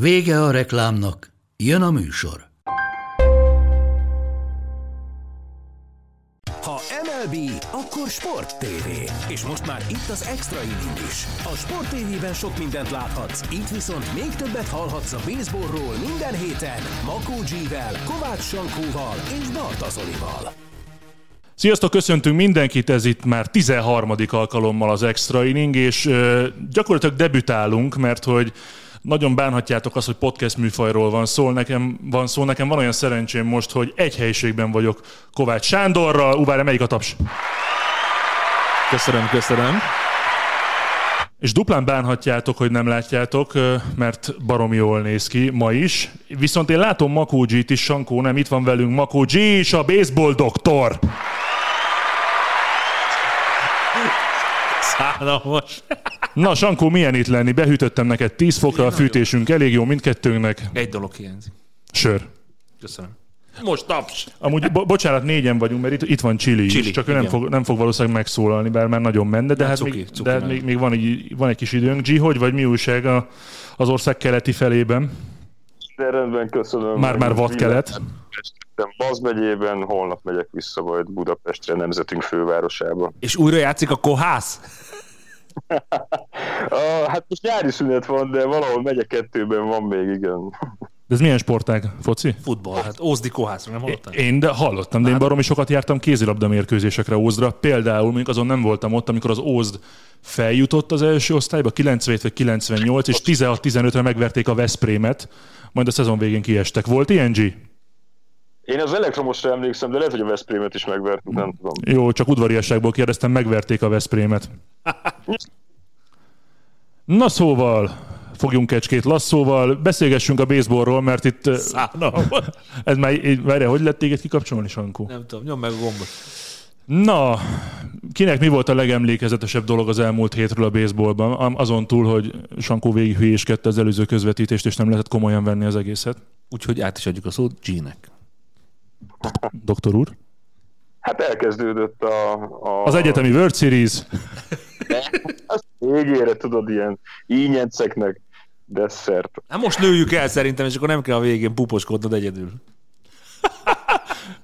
Vége a reklámnak, jön a műsor. Ha MLB, akkor Sport TV. És most már itt az Extra Inning is. A Sport TV-ben sok mindent láthatsz, itt viszont még többet hallhatsz a baseballról minden héten Makó G-vel, Kovács Sankóval és Barta Zolival. Sziasztok, köszöntünk mindenkit, ez itt már 13. alkalommal az Extra Inning, és ö, gyakorlatilag debütálunk, mert hogy nagyon bánhatjátok azt, hogy podcast műfajról van szó. Nekem van szó, nekem van olyan szerencsém most, hogy egy helyiségben vagyok Kovács Sándorral. Uvár, melyik a taps? Köszönöm, köszönöm. És duplán bánhatjátok, hogy nem látjátok, mert barom jól néz ki ma is. Viszont én látom Makó G-t is, Sankó nem, itt van velünk Makó G és a baseball doktor. Szállalmas. Na, Sankó, milyen itt lenni? Behűtöttem neked 10 fokra, a fűtésünk elég jó mindkettőnknek. Egy dolog hiányzik. Sör. Köszönöm. Most taps! Amúgy, bo- bocsánat, négyen vagyunk, mert itt, itt van Chili, Chili, is, csak ő nem igen. fog, nem fog valószínűleg megszólalni, bár már nagyon menne, de Nem, hát cuki, még, cuki de hát még, még van, így, van egy kis időnk. G, hogy vagy mi újság a, az ország keleti felében? De rendben, köszönöm. Már- már vadkelet. Baz megyében, holnap megyek vissza majd Budapestre, nemzetünk fővárosába. És újra játszik a kohász? Uh, hát most nyári szünet van, de valahol megyek kettőben van még, igen. De ez milyen sportág? Foci? Futball. Hát Ózdi kohászra, nem hallottál? Én de hallottam, de én baromi sokat jártam kézilabda mérkőzésekre Ózdra. Például mondjuk azon nem voltam ott, amikor az Ózd feljutott az első osztályba, 97 vagy 98, és 16-15-re megverték a Veszprémet, majd a szezon végén kiestek. Volt ilyen, G? Én az elektromosra emlékszem, de lehet, hogy a Veszprémet is megvertük, nem tudom. Jó, csak udvariasságból kérdeztem, megverték a Veszprémet. Na szóval, fogjunk kecskét lasszóval, beszélgessünk a baseballról, mert itt... Szállalmas. Ez már, várjál, hogy lett téged kikapcsolni, Sankó? Nem tudom, nyom meg a gombot. Na, kinek mi volt a legemlékezetesebb dolog az elmúlt hétről a baseballban? Am- Azon túl, hogy Sankó végig hülyéskedte az előző közvetítést, és nem lehetett komolyan venni az egészet. Úgyhogy át is adjuk a szót G-nek. Doktor úr? Hát elkezdődött a... a Az egyetemi World Series. Az végére tudod, ilyen ínyenceknek desszert. Hát most nőjük el szerintem, és akkor nem kell a végén puposkodnod egyedül.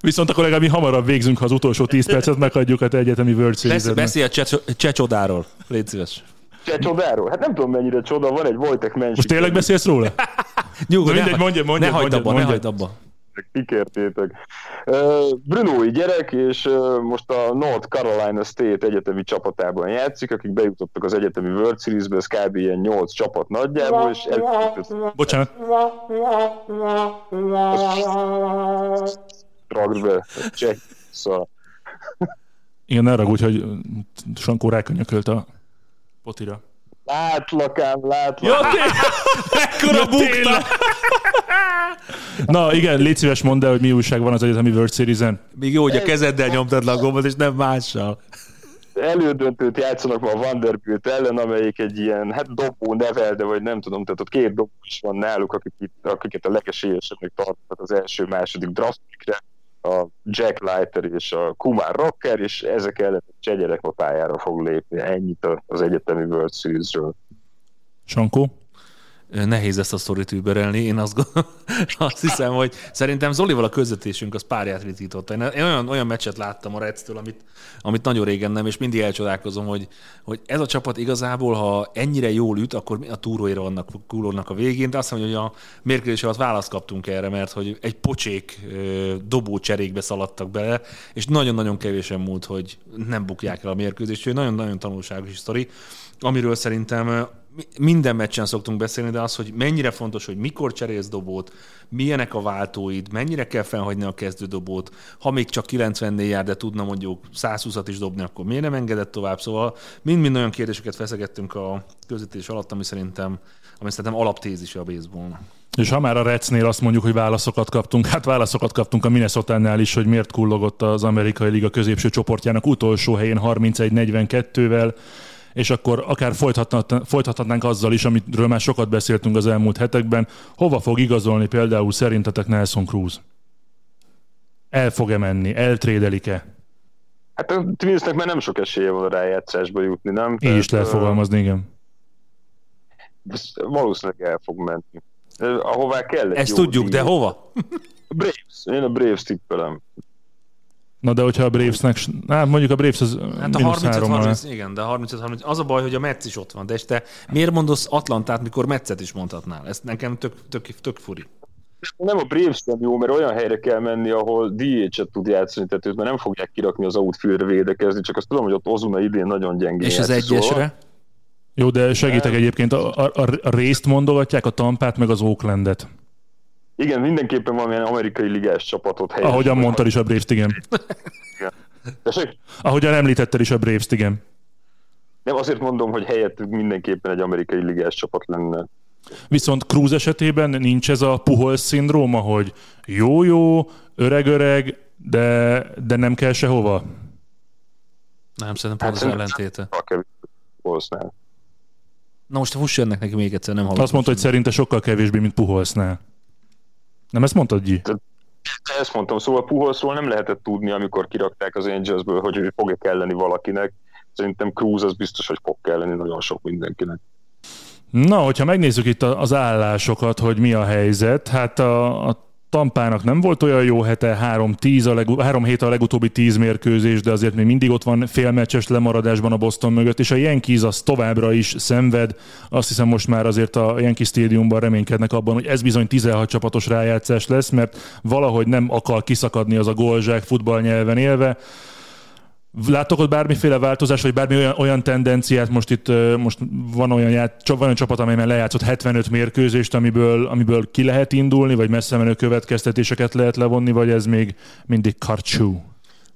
Viszont akkor legalább mi hamarabb végzünk, ha az utolsó 10 percet meghagyjuk a te egyetemi World series Besz, beszélj a Csecs- csecsodáról. Légy szíves. Se csodáról? Hát nem tudom mennyire csoda, van egy Wojtek Mensik. Most tényleg beszélsz róla? Nyugodj, mindegy, ne, mondja, mondja, ne hagyd mondja, abba, ne mondja. hagyd abba. Kikértétek. Brunói gyerek, és most a North Carolina State egyetemi csapatában játszik, akik bejutottak az egyetemi World Series-be, ez kb. ilyen 8 csapat nagyjából, és eljutott Bocsánat. be, cseh, szóval Igen, ne ragudj, hogy Sankó rákönyökölt a potira. Látlak ám, látlak. Ja, Ekkora bukta! Na igen, légy szíves mondd el, hogy mi újság van az egyetemi World Series-en. Még jó, hogy a kezeddel nyomtad le a gombot, és nem mással. elődöntőt játszanak ma a Vanderbilt ellen, amelyik egy ilyen, hát dobó nevelde, vagy nem tudom, tehát ott két dobó is van náluk, akik itt, akiket a legesélyesebbnek tartanak az első, második draftpikre, a Jack Leiter és a Kumar Rocker, és ezek ellen csegyerek a pályára fog lépni. Ennyit az egyetemi World Series-ről. Sankó? Nehéz ezt a sztorit überelni. Én azt, gond- azt hiszem, hogy szerintem Zolival a közvetésünk az párját ritította. Én olyan, olyan meccset láttam a Redstől, amit, amit nagyon régen nem, és mindig elcsodálkozom, hogy, hogy ez a csapat igazából, ha ennyire jól üt, akkor a túróira vannak kúlónak a végén. De azt hiszem, hogy a mérkőzés alatt választ kaptunk erre, mert hogy egy pocsék dobó cserékbe szaladtak bele, és nagyon-nagyon kevésen múlt, hogy nem bukják el a mérkőzést. Úgyhogy nagyon-nagyon tanulságos sztori, amiről szerintem minden meccsen szoktunk beszélni, de az, hogy mennyire fontos, hogy mikor cserélsz dobót, milyenek a váltóid, mennyire kell felhagyni a kezdődobót, ha még csak 90 jár, de tudna mondjuk 120-at is dobni, akkor miért nem engedett tovább? Szóval mind-mind olyan kérdéseket feszegettünk a közvetítés alatt, ami szerintem, ami szerintem alaptézise a baseballnak. És ha már a Recnél azt mondjuk, hogy válaszokat kaptunk, hát válaszokat kaptunk a minnesota is, hogy miért kullogott az amerikai liga középső csoportjának utolsó helyén 31-42-vel, és akkor akár folytathatnánk azzal is, amiről már sokat beszéltünk az elmúlt hetekben, hova fog igazolni például szerintetek Nelson Cruz? El fog-e menni? Eltrédelik-e? Hát a Twinsnek már nem sok esélye van a rájátszásba jutni, nem? Így is lehet fogalmazni, igen. Valószínűleg el fog menni. Ahová kell. Ezt tudjuk, de hova? Braves. Én a Braves tippelem. Na de hogyha a Bravesnek, hát mondjuk a Braves az Hát a 30 30 igen, de a 30 30 Az a baj, hogy a Metsz is ott van, de és te miért mondasz Atlantát, mikor Metzet is mondhatnál? Ez nekem tök, tök, tök furi. Nem a Braves nem jó, mert olyan helyre kell menni, ahol DH-et tud játszani, tehát őt már nem fogják kirakni az outfieldre védekezni, csak azt tudom, hogy ott Ozuna idén nagyon gyengén És az egyesre? Szóval... Jó, de segítek egyébként, a, a, a részt mondogatják, a Tampát, meg az Oaklandet. Igen, mindenképpen valamilyen amerikai ligás csapatot helyes. Ahogyan mondtad is a Braves-t, igen. igen. Ahogyan említetted is a Braves-t, igen. Nem, azért mondom, hogy helyett mindenképpen egy amerikai ligás csapat lenne. Viszont Cruz esetében nincs ez a Puhol szindróma, hogy jó-jó, öreg-öreg, de, de nem kell sehova? Nem, szerintem pont hát az ellentéte. Na most fuss ennek neki még egyszer, nem hallottam. Azt mondta, hogy szerinte sokkal kevésbé, mint Puholsznál. Nem ezt mondtad, Gyi? Ezt mondtam, szóval Puholszról nem lehetett tudni, amikor kirakták az Angelsből, hogy fog-e kelleni valakinek. Szerintem Cruz az biztos, hogy fog kelleni nagyon sok mindenkinek. Na, hogyha megnézzük itt az állásokat, hogy mi a helyzet, hát a, a Tampának nem volt olyan jó hete, három, tíz a leg, három hét a legutóbbi tíz mérkőzés, de azért még mindig ott van félmeccses lemaradásban a Boston mögött, és a Yankees az továbbra is szenved. Azt hiszem most már azért a Yankee Stadiumban reménykednek abban, hogy ez bizony 16 csapatos rájátszás lesz, mert valahogy nem akar kiszakadni az a golzsák futballnyelven élve. Látok ott bármiféle változás, vagy bármi olyan, olyan tendenciát, most itt most van olyan, ját, van olyan csapat, amelyben lejátszott 75 mérkőzést, amiből, amiből ki lehet indulni, vagy messze menő következtetéseket lehet levonni, vagy ez még mindig karcsú?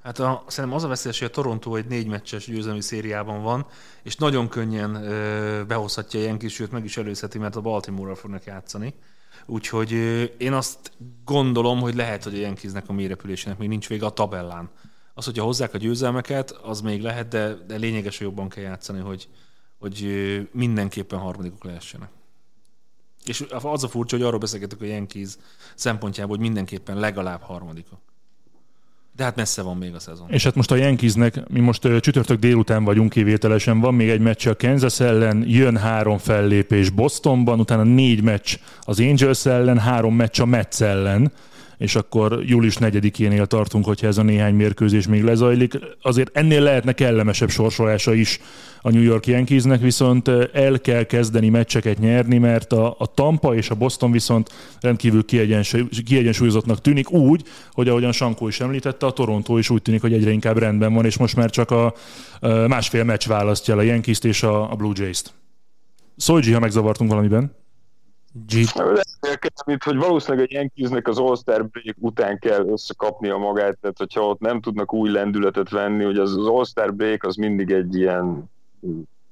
Hát a, szerintem az a veszélyes, hogy a Toronto egy négy meccses győzelmi szériában van, és nagyon könnyen ö, behozhatja ilyen kis, sőt meg is előzheti, mert a Baltimore-ral fognak játszani. Úgyhogy ö, én azt gondolom, hogy lehet, hogy a Yankeesnek a mélyrepülésének még nincs vége a tabellán. Az, hogyha hozzák a győzelmeket, az még lehet, de, de lényeges, jobban kell játszani, hogy, hogy mindenképpen harmadikok lehessenek. És az a furcsa, hogy arról beszélgetünk a Yankees szempontjából, hogy mindenképpen legalább harmadikok. De hát messze van még a szezon. És hát most a Yankeesnek, mi most csütörtök délután vagyunk kivételesen, van még egy meccs a Kansas ellen, jön három fellépés Bostonban, utána négy meccs az Angels ellen, három meccs a Mets ellen és akkor július 4-énél tartunk, hogyha ez a néhány mérkőzés még lezajlik. Azért ennél lehetne kellemesebb sorsolása is a New York Yankeesnek, viszont el kell kezdeni meccseket nyerni, mert a, a Tampa és a Boston viszont rendkívül kiegyensúlyozottnak tűnik úgy, hogy ahogyan Sankó is említette, a Toronto is úgy tűnik, hogy egyre inkább rendben van, és most már csak a, másfél meccs választja el a Yankees-t és a, a Blue Jays-t. Szólj, ha megzavartunk valamiben. Mint hogy valószínűleg a Yankeesnek az All-Star break után kell összekapnia magát, tehát hogyha ott nem tudnak új lendületet venni, hogy az, az All-Star break az mindig egy ilyen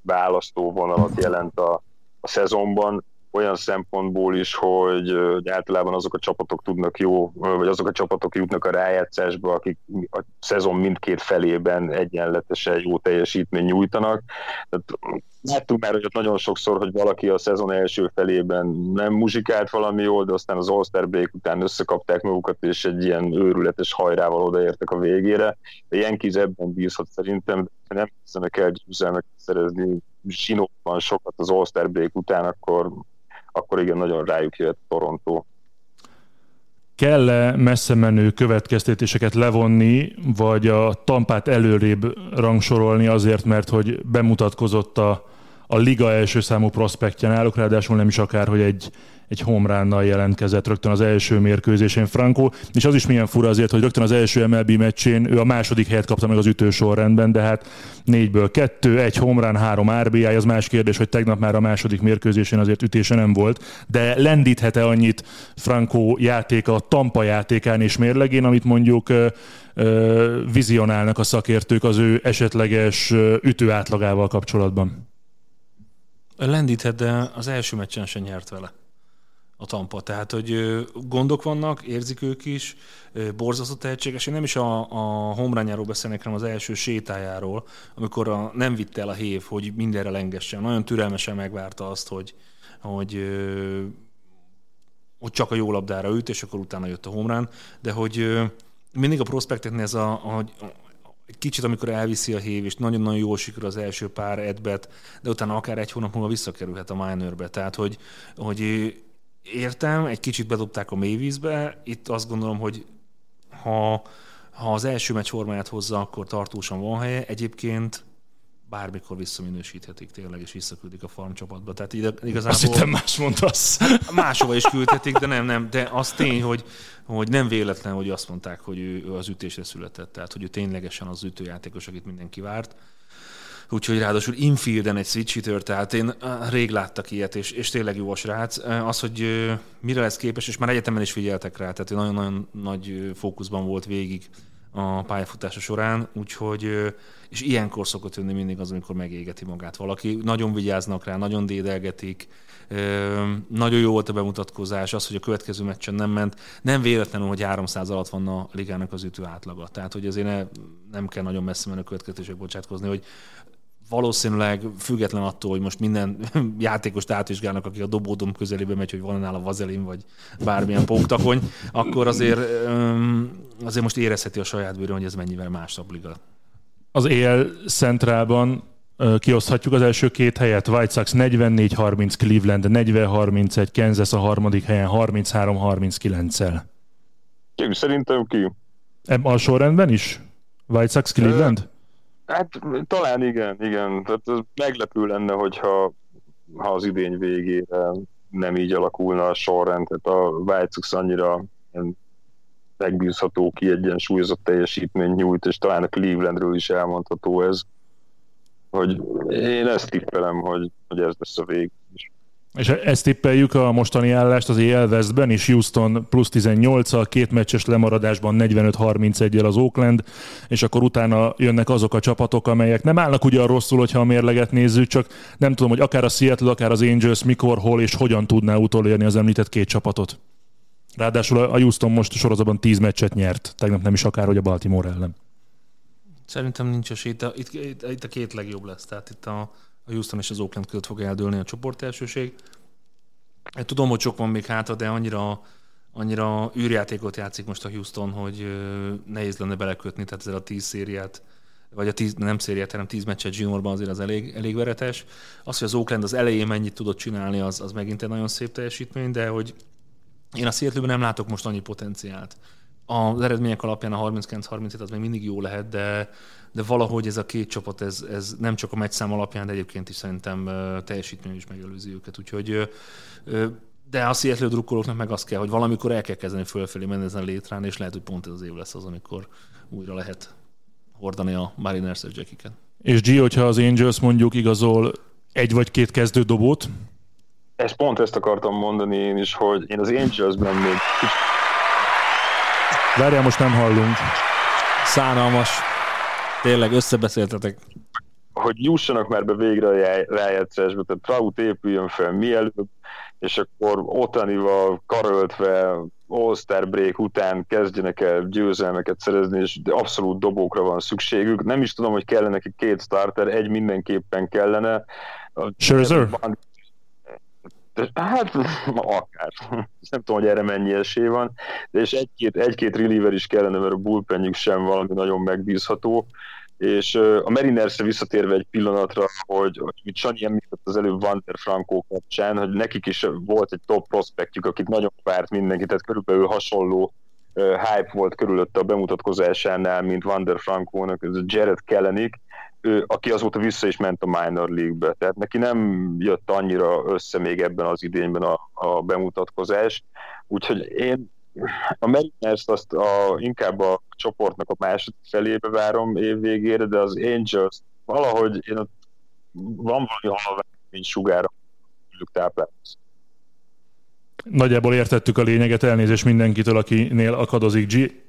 választó vonalat jelent a, a szezonban, olyan szempontból is, hogy, hogy általában azok a csapatok tudnak jó, vagy azok a csapatok jutnak a rájátszásba, akik a szezon mindkét felében egyenletesen jó teljesítmény nyújtanak. Tehát láttuk már, hogy ott nagyon sokszor, hogy valaki a szezon első felében nem muzsikált valami jól, de aztán az All-Star break után összekapták magukat, és egy ilyen őrületes hajrával odaértek a végére. A Yankees ebben bízhat szerintem, de nem hiszem, kell győzelmet szerezni zsinóban sokat az All-Star break után, akkor akkor igen, nagyon rájuk jött Toronto. Kell-e messze menő következtetéseket levonni, vagy a tampát előrébb rangsorolni azért, mert hogy bemutatkozott a, a liga első számú prospektje náluk, ráadásul nem is akár, hogy egy, egy homránnal jelentkezett rögtön az első mérkőzésén Franco, és az is milyen fura azért, hogy rögtön az első MLB meccsén ő a második helyet kapta meg az ütősorrendben, de hát négyből kettő, egy homrán, három RBI, az más kérdés, hogy tegnap már a második mérkőzésén azért ütése nem volt, de lendíthet-e annyit Franco játéka a Tampa játékán és mérlegén, amit mondjuk vizionálnak a szakértők az ő esetleges ütő átlagával kapcsolatban? Lendíthet, de az első meccsen sem nyert vele. a Tampa. Tehát, hogy gondok vannak, érzik ők is, borzasztó tehetséges. Én nem is a, a homrányáról beszélnek, hanem az első sétájáról, amikor a, nem vitte el a hév, hogy mindenre lengessen. Nagyon türelmesen megvárta azt, hogy, hogy hogy csak a jó labdára üt, és akkor utána jött a homrán, de hogy mindig a prospekteknél ez a, a, egy kicsit, amikor elviszi a hév, és nagyon-nagyon jól sikerül az első pár edbet, de utána akár egy hónap múlva visszakerülhet a minorbe. Tehát, hogy, hogy értem, egy kicsit bedobták a mélyvízbe, itt azt gondolom, hogy ha, ha az első meccs formáját hozza, akkor tartósan van helye. Egyébként bármikor visszaminősíthetik tényleg, és visszaküldik a farm csapatba. Tehát igazából... Azt hittem más mondasz. Máshova is küldhetik, de nem, nem. De az tény, hogy, hogy nem véletlen, hogy azt mondták, hogy ő az ütésre született. Tehát, hogy ő ténylegesen az ütőjátékos, akit mindenki várt. Úgyhogy ráadásul infielden egy switch hitter, tehát én rég láttak ilyet, és, és tényleg jó a srác. Az, hogy mire lesz képes, és már egyetemen is figyeltek rá, tehát nagyon-nagyon nagy fókuszban volt végig a pályafutása során, úgyhogy, és ilyenkor szokott jönni mindig az, amikor megégeti magát valaki. Nagyon vigyáznak rá, nagyon dédelgetik, nagyon jó volt a bemutatkozás, az, hogy a következő meccsen nem ment. Nem véletlenül, hogy 300% alatt van a ligának az ütő átlaga. Tehát, hogy azért ne, nem kell nagyon messze menő következések bocsátkozni, hogy valószínűleg független attól, hogy most minden játékost átvizsgálnak, aki a dobódom közelébe megy, hogy van nála vazelin, vagy bármilyen póktakony, akkor azért, azért most érezheti a saját bőrön, hogy ez mennyivel másabb liga. Az EL Centrálban kioszthatjuk az első két helyet. White Sox 44-30, Cleveland 40-31, Kansas a harmadik helyen 33-39-el. Ki, szerintem ki. A sorrendben is? White Sox, Cleveland? Hát talán igen, igen. Tehát ez meglepő lenne, hogyha ha az idény végére nem így alakulna a sorrend, tehát a White Sox annyira megbízható, kiegyensúlyozott teljesítmény nyújt, és talán a Clevelandről is elmondható ez, hogy én ezt tippelem, hogy, hogy ez lesz a vég. És ezt tippeljük a mostani állást az EL Westben is, Houston plusz 18-al, két meccses lemaradásban 45-31-el az Oakland, és akkor utána jönnek azok a csapatok, amelyek nem állnak ugyan rosszul, hogyha a mérleget nézzük, csak nem tudom, hogy akár a Seattle, akár az Angels mikor, hol és hogyan tudná utolérni az említett két csapatot. Ráadásul a Houston most sorozatban 10 meccset nyert, tegnap nem is akár, hogy a Baltimore ellen. Szerintem nincs esély. Itt, itt, itt, itt a két legjobb lesz. Tehát itt a, a Houston és az Oakland között fog eldőlni a csoport elsőség. Tudom, hogy sok van még hátra, de annyira, annyira űrjátékot játszik most a Houston, hogy nehéz lenne belekötni, tehát ezzel a tíz szériát, vagy a tíz, nem szériát, hanem tíz meccset juniorban azért az elég, elég veretes. Az, hogy az Oakland az elején mennyit tudott csinálni, az, az megint egy nagyon szép teljesítmény, de hogy én a seattle nem látok most annyi potenciált. Az eredmények alapján a 39-37 az még mindig jó lehet, de, de valahogy ez a két csapat, ez, ez nem csak a meccszám alapján, de egyébként is szerintem teljesítmény is megelőzi őket. Úgyhogy de a Seattle drukkolóknak meg az kell, hogy valamikor el kell kezdeni fölfelé menni ezen a létrán, és lehet, hogy pont ez az év lesz az, amikor újra lehet hordani a Mariners-es jackiket. És G, hogyha az Angels mondjuk igazol egy vagy két kezdő dobót? Ezt pont ezt akartam mondani én is, hogy én az Angelsben még Várjál, most nem hallunk. Szánalmas. Tényleg összebeszéltetek. Hogy jussanak már be végre a rájátszásba, tehát Trout épüljön fel mielőbb, és akkor Otanival karöltve All-Star break után kezdjenek el győzelmeket szerezni, és abszolút dobókra van szükségük. Nem is tudom, hogy kellene neki két starter, egy mindenképpen kellene. Scherzer? Hát, akár. Nem tudom, hogy erre mennyi esély van, de és egy-két, egy-két reliever is kellene, mert a bullpenjük sem valami nagyon megbízható. És a Marinersre visszatérve egy pillanatra, hogy, hogy mit Sanyi említett az előbb Wander Franco kapcsán, hogy nekik is volt egy top prospektjük, akit nagyon várt mindenki, tehát körülbelül hasonló hype volt körülötte a bemutatkozásánál, mint Wander Franco-nak, ez Jared Kellenik, ő, aki azóta vissza is ment a minor league-be. Tehát neki nem jött annyira össze még ebben az idényben a, a bemutatkozás. Úgyhogy én a Mariners azt a, inkább a csoportnak a második felébe várom év végére, de az Angels valahogy én ott van valami halvány, mint sugára táplálkozni. Nagyjából értettük a lényeget, elnézést mindenkitől, akinél akadozik G.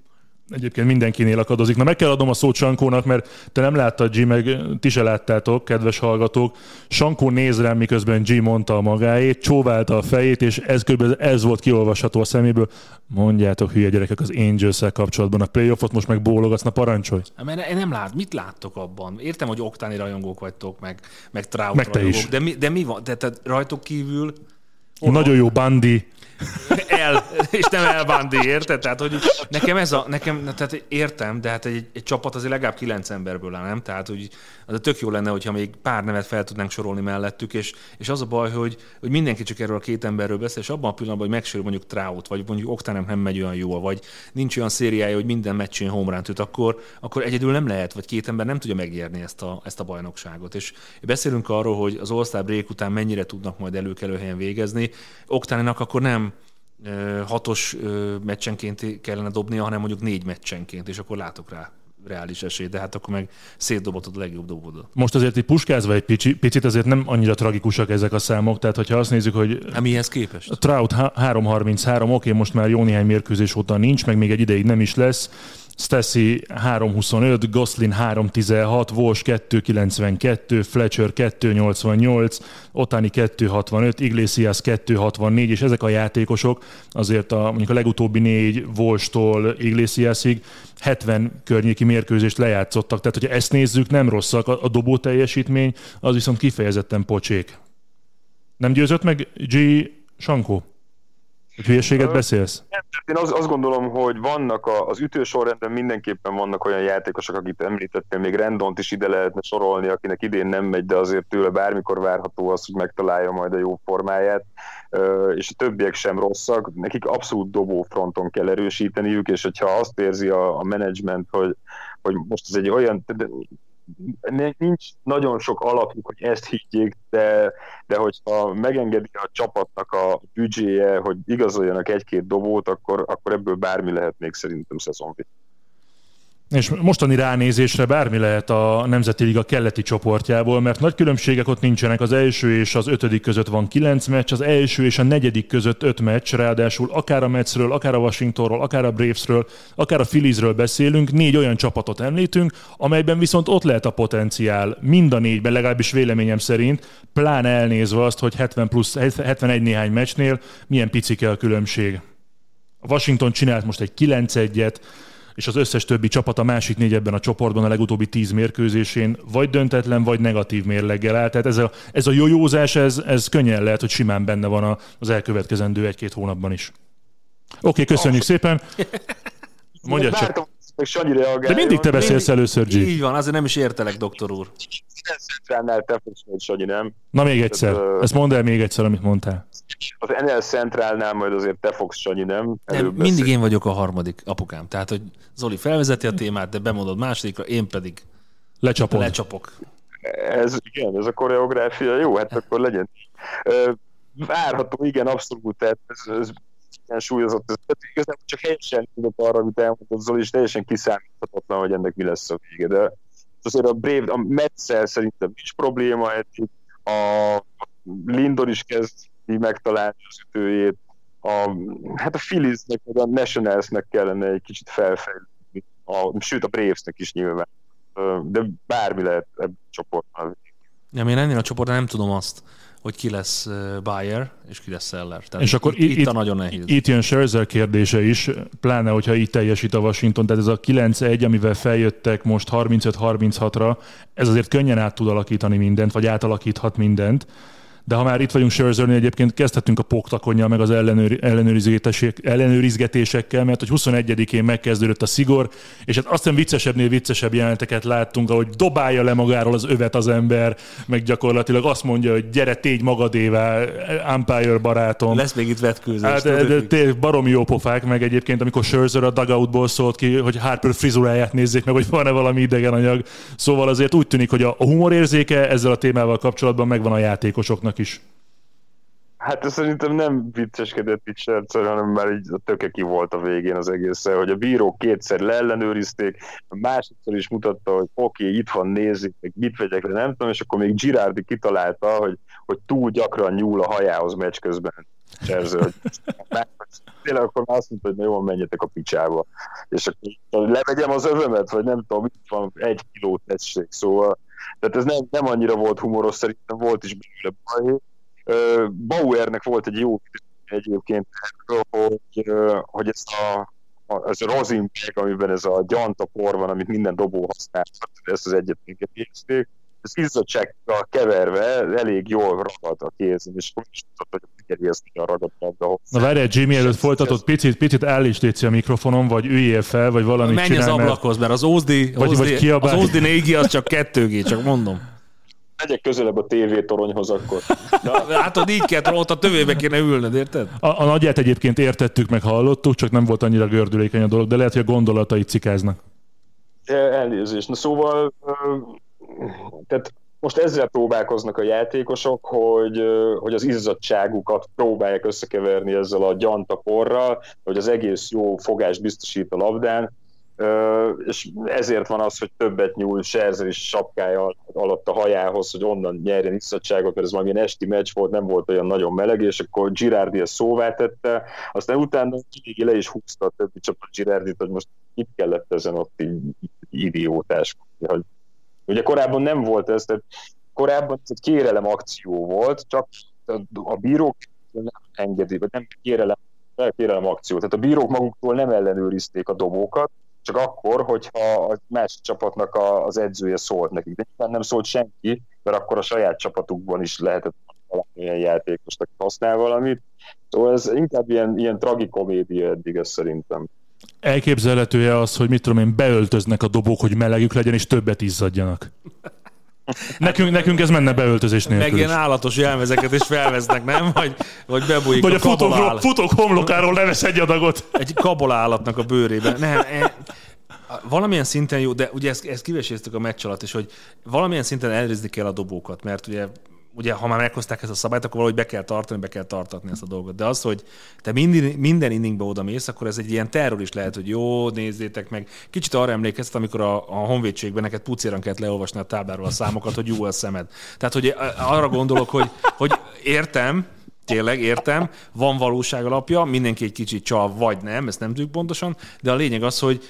egyébként mindenkinél akadozik. Na meg kell adom a szót Sankónak, mert te nem láttad, G, meg ti se láttátok, kedves hallgatók. Sankó néz rám, miközben G mondta a magáét, csóválta a fejét, és ez kb. ez volt kiolvasható a szeméből. Mondjátok, hülye gyerekek, az angels kapcsolatban a playoffot most meg bólogatsz, na parancsolj. Mert én nem lát, mit láttok abban? Értem, hogy oktáni rajongók vagytok, meg, meg Trout Meg rajongók. De mi, de mi van? De, te rajtok kívül Nagyon jó Bandi. el, és nem elbándi, érted? Tehát, hogy nekem ez a, nekem, tehát értem, de hát egy, egy csapat azért legalább kilenc emberből áll, nem? Tehát, hogy az tök jó lenne, hogyha még pár nevet fel tudnánk sorolni mellettük, és, és az a baj, hogy, hogy mindenki csak erről a két emberről beszél, és abban a pillanatban, hogy megsérül mondjuk Trout, vagy mondjuk Oktanem nem megy olyan jól, vagy nincs olyan szériája, hogy minden meccsén home run üt, akkor, akkor egyedül nem lehet, vagy két ember nem tudja megnyerni ezt a, ezt a bajnokságot. És beszélünk arról, hogy az All-Star break után mennyire tudnak majd előkelő helyen végezni. Oktáninak akkor nem hatos meccsenként kellene dobnia, hanem mondjuk négy meccsenként, és akkor látok rá reális esély, de hát akkor meg szétdobhatod a legjobb dobódat. Most azért így puskázva egy pici, picit, azért nem annyira tragikusak ezek a számok, tehát hogyha azt nézzük, hogy Hát mihez képest? a Trout há- 3.33, oké, most már jó néhány mérkőzés óta nincs, meg még egy ideig nem is lesz. Stassi 3.25, Goslin 3.16, Walsh 2.92, Fletcher 2.88, Otani 2.65, Iglesias 2.64, és ezek a játékosok azért a, mondjuk a legutóbbi négy Walsh-tól Iglesiasig 70 környéki mérkőzést lejátszottak, tehát hogyha ezt nézzük, nem rosszak, a, a dobó teljesítmény az viszont kifejezetten pocsék. Nem győzött meg G. Sankó? Hogy hülyeséget beszélsz? Én az, azt gondolom, hogy vannak a, az ütősorrendben mindenképpen vannak olyan játékosok, akit említettél, még Rendont is ide lehetne sorolni, akinek idén nem megy, de azért tőle bármikor várható az, hogy megtalálja majd a jó formáját, és a többiek sem rosszak, nekik abszolút dobó fronton kell erősíteniük, és hogyha azt érzi a, a menedzsment, hogy, hogy most ez egy olyan, nincs nagyon sok alapjuk, hogy ezt higgyék, de, de hogyha megengedi a csapatnak a büdzséje, hogy igazoljanak egy-két dobót, akkor, akkor ebből bármi lehet még szerintem szezonvit. És mostani ránézésre bármi lehet a Nemzeti Liga keleti csoportjából, mert nagy különbségek ott nincsenek. Az első és az ötödik között van kilenc meccs, az első és a negyedik között öt meccs, ráadásul akár a Metsről, akár a Washingtonról, akár a Bravesről, akár a Philliesről beszélünk, négy olyan csapatot említünk, amelyben viszont ott lehet a potenciál mind a négyben, legalábbis véleményem szerint, pláne elnézve azt, hogy 70 plusz, 71 néhány meccsnél milyen picike a különbség. A Washington csinált most egy 9-1-et, és az összes többi csapat a másik négy ebben a csoportban a legutóbbi tíz mérkőzésén vagy döntetlen, vagy negatív mérleggel áll. Tehát ez a, ez a jójózás, ez, ez könnyen lehet, hogy simán benne van az elkövetkezendő egy-két hónapban is. Oké, okay, köszönjük szépen. Mondja csak. Hogy Sanyi reagáljon. De mindig te beszélsz először, G. Így van, azért nem is értelek, doktor úr. Centrálnál te fogsz majd, Sanyi, nem? Na még egyszer. Ö- Ezt mondd el még egyszer, amit mondtál. Az NL Centrálnál majd azért te fogsz, Sanyi, nem? Nem, mindig én vagyok a harmadik apukám. Tehát, hogy Zoli felvezeti a témát, de bemondod másodikra, én pedig Lecsapod. lecsapok. Ez, igen, ez a koreográfia, jó, hát akkor legyen. Várható, igen, abszolút, tehát ez, ez súlyozott. Ez, igazából csak helyesen tudok arra, amit elmondott Zoli, és teljesen kiszámíthatatlan, hogy ennek mi lesz a vége. De azért a Brave, a Metszel szerintem nincs probléma, a Lindor is kezd megtalálni az ütőjét, a, hát a Philliesnek, meg a Nationalsnek kellene egy kicsit felfejlődni, a, sőt a Bravesnek is nyilván. De bármi lehet ebben a csoportban. Nem, én ennél a csoportban nem tudom azt, hogy ki lesz buyer és ki lesz seller. Tehát És akkor itt, itt, a nagyon nehéz. Itt jön Scherzer kérdése is, pláne, hogyha így teljesít a Washington, tehát ez a 9-1, amivel feljöttek most 35-36-ra, ez azért könnyen át tud alakítani mindent, vagy átalakíthat mindent. De ha már itt vagyunk Scherzernél, egyébként kezdhetünk a poktakonnyal, meg az ellenőri, ellenőrizgetések- ellenőrizgetésekkel, mert hogy 21-én megkezdődött a szigor, és hát aztán viccesebbnél viccesebb jeleneteket láttunk, ahogy dobálja le magáról az övet az ember, meg gyakorlatilag azt mondja, hogy gyere, tégy magadévá, umpire barátom. Lesz még itt vetkőzés. Hát, de, de, baromi jó pofák, meg egyébként, amikor Scherzer a dugoutból szólt ki, hogy Harper frizuráját nézzék meg, hogy van-e valami idegen anyag. Szóval azért úgy tűnik, hogy a a humorérzéke ezzel a témával kapcsolatban megvan a játékosoknak is. Hát szerintem nem vicceskedett itt Scherzer, hanem már így a töke ki volt a végén az egészen, hogy a bírók kétszer leellenőrizték, a másodszor is mutatta, hogy oké, okay, itt van, nézzük, meg mit vegyek le, nem tudom, és akkor még Girardi kitalálta, hogy, hogy túl gyakran nyúl a hajához meccs közben Szerző, hogy tényleg akkor már azt mondta, hogy na jó, menjetek a picsába. És akkor levegyem az övömet, vagy nem tudom, itt van egy kiló tessék, szóval tehát ez nem, nem annyira volt humoros, szerintem volt is belőle baj. Bauernek volt egy jó egyébként hogy, hogy ez a, ez a rozinpeg, amiben ez a gyantapor van, amit minden dobó használ, ezt az egyetünket készíték, ez izzadsággal keverve elég jól ragad a kézen, és úgy is tudod, hogy megérjezni a ragadtságba. Na várj, Jimmy előtt folytatod, picit, picit állíts a mikrofonon, vagy üljél fel, vagy valamit Menj csinálj, az ablakhoz, mert az Ózdi, vagy, Ózdi, vagy az Ózdi 4 az csak 2G, csak mondom. Megyek közelebb a TV toronyhoz akkor. Na, hát ott így kell, ott a tövébe kéne ülned, érted? A, a nagyját egyébként értettük, meg hallottuk, csak nem volt annyira gördülékeny a dolog, de lehet, hogy a gondolatai cikáznak. Elnézést. Na szóval, tehát most ezzel próbálkoznak a játékosok, hogy, hogy az izzadságukat próbálják összekeverni ezzel a gyantaporral, hogy az egész jó fogás biztosít a labdán, és ezért van az, hogy többet nyúl Scherzer is sapkája alatt a hajához, hogy onnan nyerjen izzadságot, mert ez valamilyen esti meccs volt, nem volt olyan nagyon meleg, és akkor Girardi ezt szóvá tette, aztán utána le is húzta a többi csapat Girardit, hogy most itt kellett ezen ott így idiótás, hogy ugye korábban nem volt ez, tehát korábban ez egy kérelem akció volt, csak a bírók nem engedi, vagy nem kérelem, kérelem akció. Tehát a bírók maguktól nem ellenőrizték a dobókat, csak akkor, hogyha a másik csapatnak a, az edzője szólt nekik. De nem szólt senki, mert akkor a saját csapatukban is lehetett valami olyan játékost, aki használ valamit. Szóval ez inkább ilyen, ilyen tragikomédia eddig, ez szerintem. Elképzelhető-e az, hogy mit tudom én, beöltöznek a dobók, hogy melegük legyen, és többet izzadjanak? Nekünk, nekünk ez menne beöltözés nélkül Meg ilyen állatos jelmezeket is felveznek, nem? Vagy, vagy bebújik Vagy a, a kabolál. futók homlokáról levesz egy adagot. Egy kabolállatnak a bőrében. Nem, e, valamilyen szinten jó, de ugye ezt, ezt kiveséztük a meccs alatt is, hogy valamilyen szinten elrizni kell a dobókat, mert ugye ugye ha már meghozták ezt a szabályt, akkor valahogy be kell tartani, be kell tartatni ezt a dolgot. De az, hogy te minden, minden inningbe oda mész, akkor ez egy ilyen terror is lehet, hogy jó, nézzétek meg. Kicsit arra emlékeztet, amikor a, a honvédségben neked pucéran kellett leolvasni a tábláról a számokat, hogy jó a szemed. Tehát, hogy arra gondolok, hogy, hogy értem, tényleg értem, van valóság alapja, mindenki egy kicsit csal, vagy nem, ezt nem tudjuk pontosan, de a lényeg az, hogy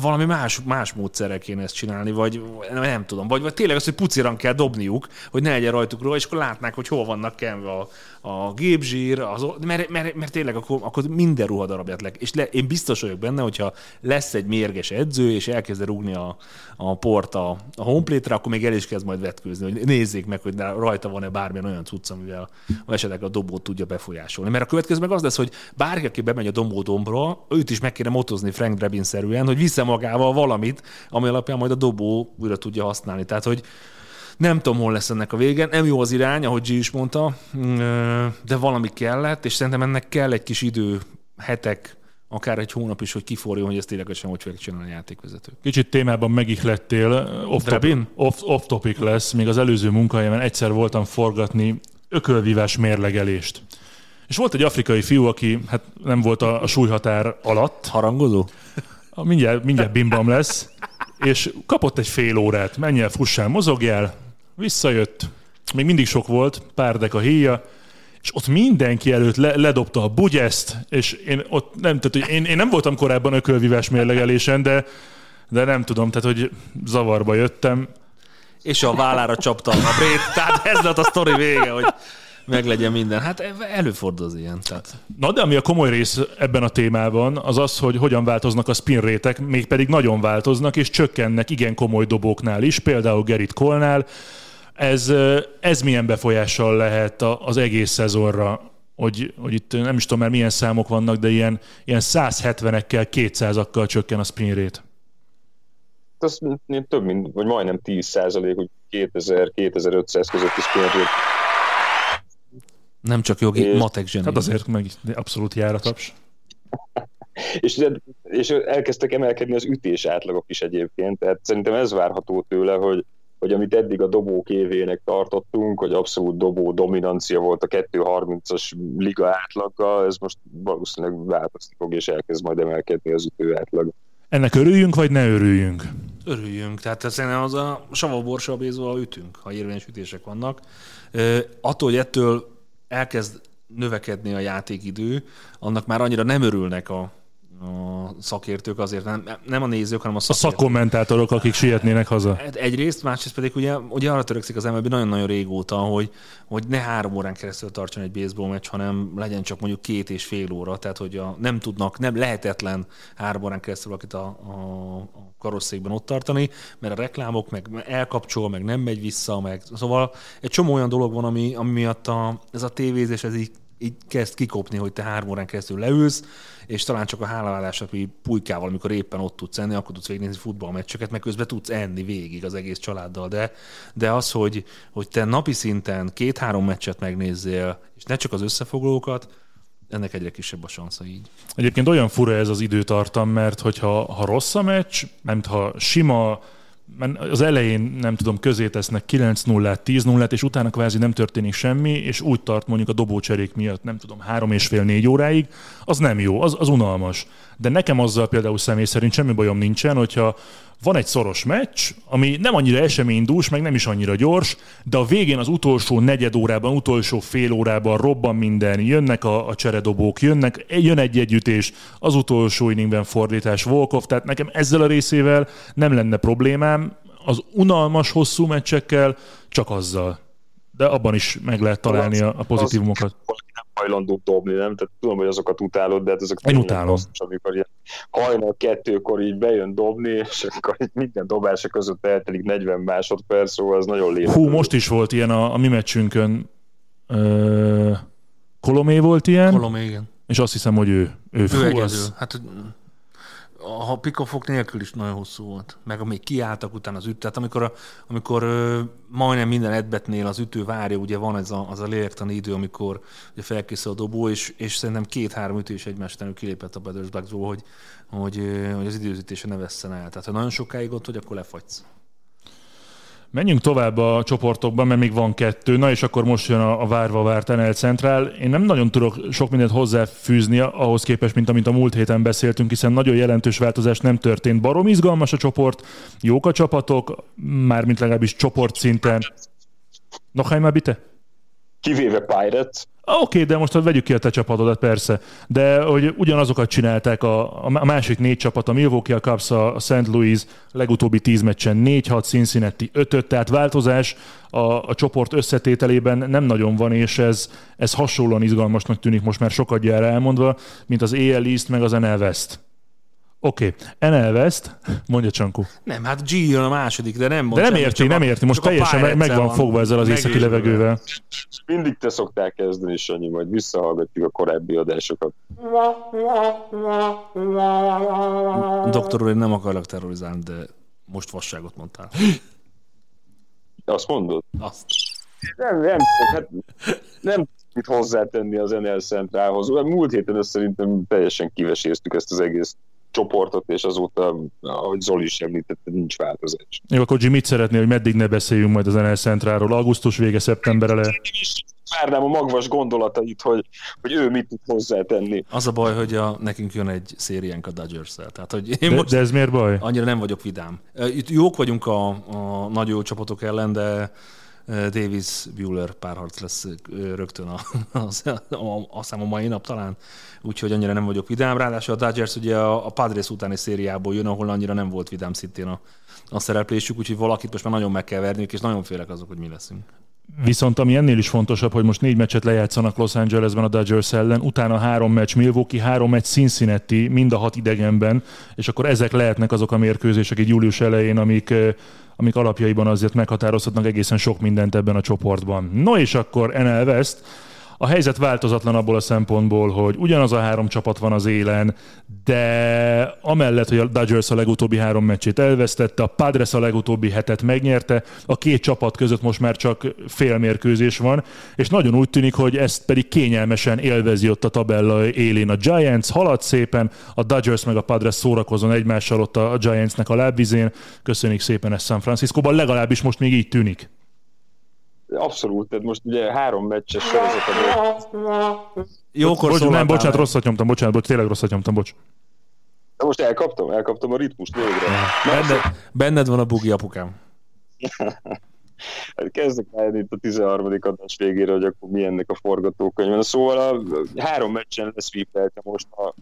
valami más, más módszerrel kéne ezt csinálni, vagy nem tudom, vagy, vagy tényleg az, hogy puciran kell dobniuk, hogy ne legyen rajtuk róla, és akkor látnák, hogy hol vannak kenve a, a gépzsír, az, mert, mert, mert, tényleg akkor, akkor minden ruhadarabját le. És le, én biztos vagyok benne, hogyha lesz egy mérges edző, és elkezd rúgni a, a port a, a homeplate akkor még el is kezd majd vetkőzni, hogy nézzék meg, hogy rajta van-e bármilyen olyan cucc, amivel esetleg a dobót tudja befolyásolni. Mert a következő meg az lesz, hogy bárki, aki bemegy a dombódombra, őt is meg kéne motozni Frank Drebin-szerűen, hogy vissza magával valamit, ami alapján majd a dobó újra tudja használni. Tehát, hogy nem tudom, hol lesz ennek a vége. Nem jó az irány, ahogy G is mondta, de valami kellett, és szerintem ennek kell egy kis idő, hetek, akár egy hónap is, hogy kiforjon, hogy ezt ténylegesen hogy fogják csinálni a játékvezető. Kicsit témában megihlettél, off, topic, off, off topic lesz, még az előző munkahelyemen egyszer voltam forgatni ökölvívás mérlegelést. És volt egy afrikai fiú, aki hát nem volt a, a súlyhatár alatt. Harangozó? Mindjárt, mindjárt bimbam lesz. És kapott egy fél órát, menj el, fussál, mozogjál, visszajött, még mindig sok volt, pár dek a híja, és ott mindenki előtt le, ledobta a bugyeszt, és én ott nem, tehát, hogy én, én nem voltam korábban ökölvívás mérlegelésen, de, de nem tudom, tehát hogy zavarba jöttem. És a vállára csapta a brét, tehát ez lett a sztori vége, hogy meglegyen minden. Hát előfordul az ilyen. Tehát. Na de ami a komoly rész ebben a témában, az az, hogy hogyan változnak a spin rétek, mégpedig nagyon változnak, és csökkennek igen komoly dobóknál is, például Gerit Kolnál. Ez, ez milyen befolyással lehet az egész szezonra, hogy, hogy itt nem is tudom már milyen számok vannak, de ilyen, ilyen 170-ekkel, 200-akkal csökken a spin rate. Ez több mint, vagy majdnem 10 százalék, hogy 2000-2500 közötti spin rate nem csak jogi, és, matek zseni. Hát azért meg abszolút jár a taps. és, és elkezdtek emelkedni az ütés átlagok is egyébként, tehát szerintem ez várható tőle, hogy, hogy amit eddig a dobók évének tartottunk, hogy abszolút dobó dominancia volt a 2.30-as liga átlaggal, ez most valószínűleg változni fog, és elkezd majd emelkedni az ütő átlag. Ennek örüljünk, vagy ne örüljünk? Örüljünk. Tehát szerintem az a savaborsa ütünk, ha érvényes ütések vannak. attól, hogy ettől elkezd növekedni a játékidő, annak már annyira nem örülnek a, a szakértők azért, nem, nem a nézők, hanem a A szakértők. szakkommentátorok, akik sietnének haza. Hát Egyrészt, másrészt pedig ugye, ugye arra törekszik az MLB nagyon-nagyon régóta, hogy, hogy ne három órán keresztül tartson egy baseball meccs, hanem legyen csak mondjuk két és fél óra, tehát hogy a, nem tudnak, nem lehetetlen három órán keresztül valakit a, a, a karosszékben ott tartani, mert a reklámok meg elkapcsol, meg nem megy vissza, meg szóval egy csomó olyan dolog van, ami, ami miatt a, ez a tévézés, ez így így kezd kikopni, hogy te három órán keresztül leülsz, és talán csak a hálaállás, ami pulykával, amikor éppen ott tudsz enni, akkor tudsz végignézni futballmeccseket, meg közben tudsz enni végig az egész családdal. De, de az, hogy, hogy te napi szinten két-három meccset megnézzél, és ne csak az összefoglalókat, ennek egyre kisebb a sansza így. Egyébként olyan fura ez az időtartam, mert hogyha ha rossz a meccs, nem ha sima, mert az elején nem tudom, közé tesznek 9 0 10 0 és utána kvázi nem történik semmi, és úgy tart mondjuk a dobócserék miatt, nem tudom, három és fél négy óráig, az nem jó, az, az unalmas. De nekem azzal például személy szerint semmi bajom nincsen, hogyha van egy szoros meccs, ami nem annyira eseménydús, meg nem is annyira gyors, de a végén az utolsó negyed órában, utolsó fél órában robban minden, jönnek a, a cseredobók, jönnek, jön egy együttés, az utolsó inningben fordítás, Volkov, tehát nekem ezzel a részével nem lenne problémám, az unalmas hosszú meccsekkel csak azzal. De abban is meg lehet találni a, a pozitívumokat. nem hajlandó dobni, nem? Tehát tudom, hogy azokat utálod, de hát ezek Én utálom. basszus, amikor ilyen hajnal kettőkor így bejön dobni, és akkor így minden dobása között eltelik 40 másodperc, szóval az nagyon lényeges. Hú, most is volt ilyen a, a mi meccsünkön. Ö, Kolomé volt ilyen, Kolom, igen. és azt hiszem, hogy ő. Ő, Ő fú, az, Hát hogy ha pikofok nélkül is nagyon hosszú volt. Meg amíg kiálltak utána az ütő. Tehát amikor, a, amikor ö, majdnem minden edbetnél az ütő várja, ugye van ez a, az a lélektani idő, amikor ugye felkészül a dobó, és, és szerintem két-három ütés egymás után kilépett a Batters Boxból, hogy, hogy, hogy az időzítése ne vesszen el. Tehát ha nagyon sokáig ott vagy, akkor lefagysz. Menjünk tovább a csoportokban, mert még van kettő. Na és akkor most jön a, a várva várt NL Central. Én nem nagyon tudok sok mindent hozzáfűzni ahhoz képest, mint amit a múlt héten beszéltünk, hiszen nagyon jelentős változás nem történt. Barom izgalmas a csoport, jók a csapatok, mármint legalábbis csoportszinten. Noch einmal bitte? Kivéve Pirates, Oké, de most vegyük ki a te csapatodat, persze. De hogy ugyanazokat csinálták a, a másik négy csapat, a Milwaukee, a Cubs, a St. Louis legutóbbi tíz meccsen 4-6, Cincinnati 5 tehát változás a, a csoport összetételében nem nagyon van, és ez, ez hasonlóan izgalmasnak tűnik most már sokat gyára elmondva, mint az AL East meg az NL West. Oké, okay. NL West, mondja Csankó. Nem, hát G jön a második, de nem mond De nem érti, nem érti, most teljesen meg, meg van fogva ezzel az északi megőzve. levegővel. mindig te szoktál kezdeni, Sanyi, majd visszahallgatjuk a korábbi adásokat. Doktor úr, én nem akarlak terrorizálni, de most vasságot mondtál. Azt mondod? Azt. Nem, nem, hát nem tudok mit hozzátenni az NL Centrálhoz. Múlt héten szerintem teljesen kiveséztük ezt az egész csoportot, és azóta, ahogy Zoli is említette, nincs változás. Jó, akkor Jim mit szeretné, hogy meddig ne beszéljünk majd az NL Centrálról? Augusztus vége, szeptember eleje. Várnám a magvas gondolatait, hogy, hogy ő mit tud hozzátenni. Az a baj, hogy a, nekünk jön egy szériánk a dodgers Tehát, hogy én De, most de ez miért baj? annyira nem vagyok vidám. Itt jók vagyunk a, a nagy jó csapatok ellen, de Davis Bueller párharc lesz rögtön a, a, a, a, a mai nap talán, úgyhogy annyira nem vagyok vidám. Ráadásul a Dodgers ugye a, a Padres utáni szériából jön, ahol annyira nem volt vidám szintén a, a szereplésük, úgyhogy valakit most már nagyon meg kell verniük, és nagyon félek azok, hogy mi leszünk. Viszont ami ennél is fontosabb, hogy most négy meccset lejátszanak Los Angelesben a Dodgers ellen, utána három meccs Milwaukee, három meccs Cincinnati, mind a hat idegenben, és akkor ezek lehetnek azok a mérkőzések így július elején, amik, eh, amik alapjaiban azért meghatározhatnak egészen sok mindent ebben a csoportban. No és akkor NL West, a helyzet változatlan abból a szempontból, hogy ugyanaz a három csapat van az élen, de amellett, hogy a Dodgers a legutóbbi három meccsét elvesztette, a Padres a legutóbbi hetet megnyerte, a két csapat között most már csak félmérkőzés van, és nagyon úgy tűnik, hogy ezt pedig kényelmesen élvezi ott a tabella élén a Giants, halad szépen, a Dodgers meg a Padres szórakozon egymással ott a Giantsnek a lábvizén. Köszönjük szépen ezt San Franciscóban, legalábbis most még így tűnik. Abszolút, tehát most ugye három meccses sorozat Jókor Bocs, nem, bocsánat, rosszat nyomtam, bocsánat, bocs, tényleg rosszat nyomtam, bocs. De most elkaptam, elkaptam a ritmust végre. Benned, benned van a bugi apukám. Kezdek rájönni itt a 13. adás végére, hogy akkor mi ennek a forgatókönyv. Szóval a három meccsen leszvípeltem most a,